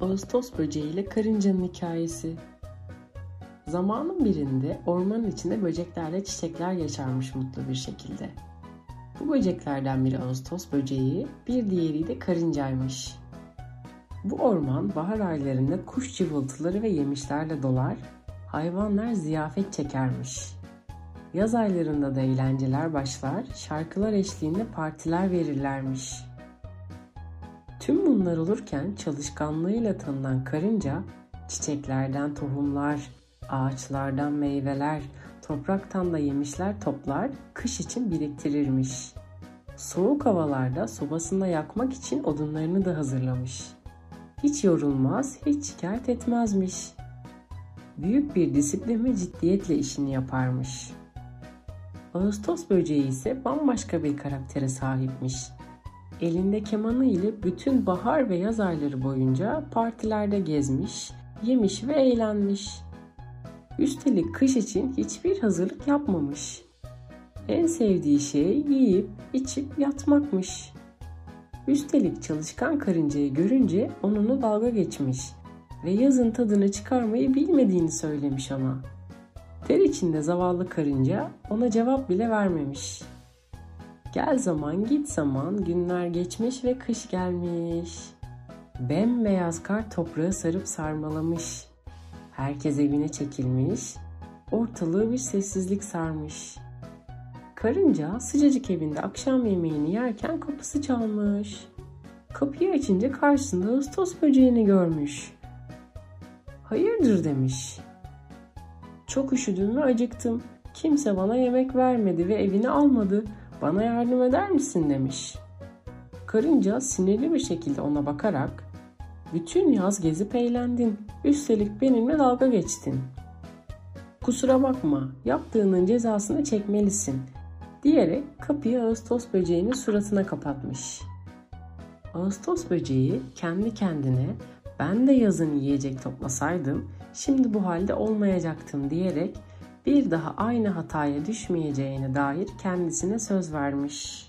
Ağustos böceği ile karıncanın hikayesi. Zamanın birinde ormanın içinde böceklerle çiçekler yaşarmış mutlu bir şekilde. Bu böceklerden biri Ağustos böceği, bir diğeri de karıncaymış. Bu orman bahar aylarında kuş cıvıltıları ve yemişlerle dolar, hayvanlar ziyafet çekermiş. Yaz aylarında da eğlenceler başlar, şarkılar eşliğinde partiler verirlermiş. Tüm bunlar olurken çalışkanlığıyla tanınan karınca çiçeklerden tohumlar, ağaçlardan meyveler, topraktan da yemişler toplar, kış için biriktirirmiş. Soğuk havalarda sobasında yakmak için odunlarını da hazırlamış. Hiç yorulmaz, hiç şikayet etmezmiş. Büyük bir disiplin ve ciddiyetle işini yaparmış. Ağustos böceği ise bambaşka bir karaktere sahipmiş. Elinde kemanı ile bütün bahar ve yaz ayları boyunca partilerde gezmiş, yemiş ve eğlenmiş. Üstelik kış için hiçbir hazırlık yapmamış. En sevdiği şey yiyip içip yatmakmış. Üstelik çalışkan karıncayı görünce onunla dalga geçmiş ve yazın tadını çıkarmayı bilmediğini söylemiş ama. Ter içinde zavallı karınca ona cevap bile vermemiş. Gel zaman git zaman günler geçmiş ve kış gelmiş. Bembeyaz kar toprağı sarıp sarmalamış. Herkes evine çekilmiş. Ortalığı bir sessizlik sarmış. Karınca sıcacık evinde akşam yemeğini yerken kapısı çalmış. Kapıyı açınca karşısında Ağustos böceğini görmüş. Hayırdır demiş. Çok üşüdüm ve acıktım. Kimse bana yemek vermedi ve evini almadı. Bana yardım eder misin demiş. Karınca sinirli bir şekilde ona bakarak bütün yaz gezip eğlendin. Üstelik benimle dalga geçtin. Kusura bakma, yaptığının cezasını çekmelisin diyerek kapıyı Ağustos böceğinin suratına kapatmış. Ağustos böceği kendi kendine ben de yazın yiyecek toplasaydım şimdi bu halde olmayacaktım diyerek bir daha aynı hataya düşmeyeceğine dair kendisine söz vermiş.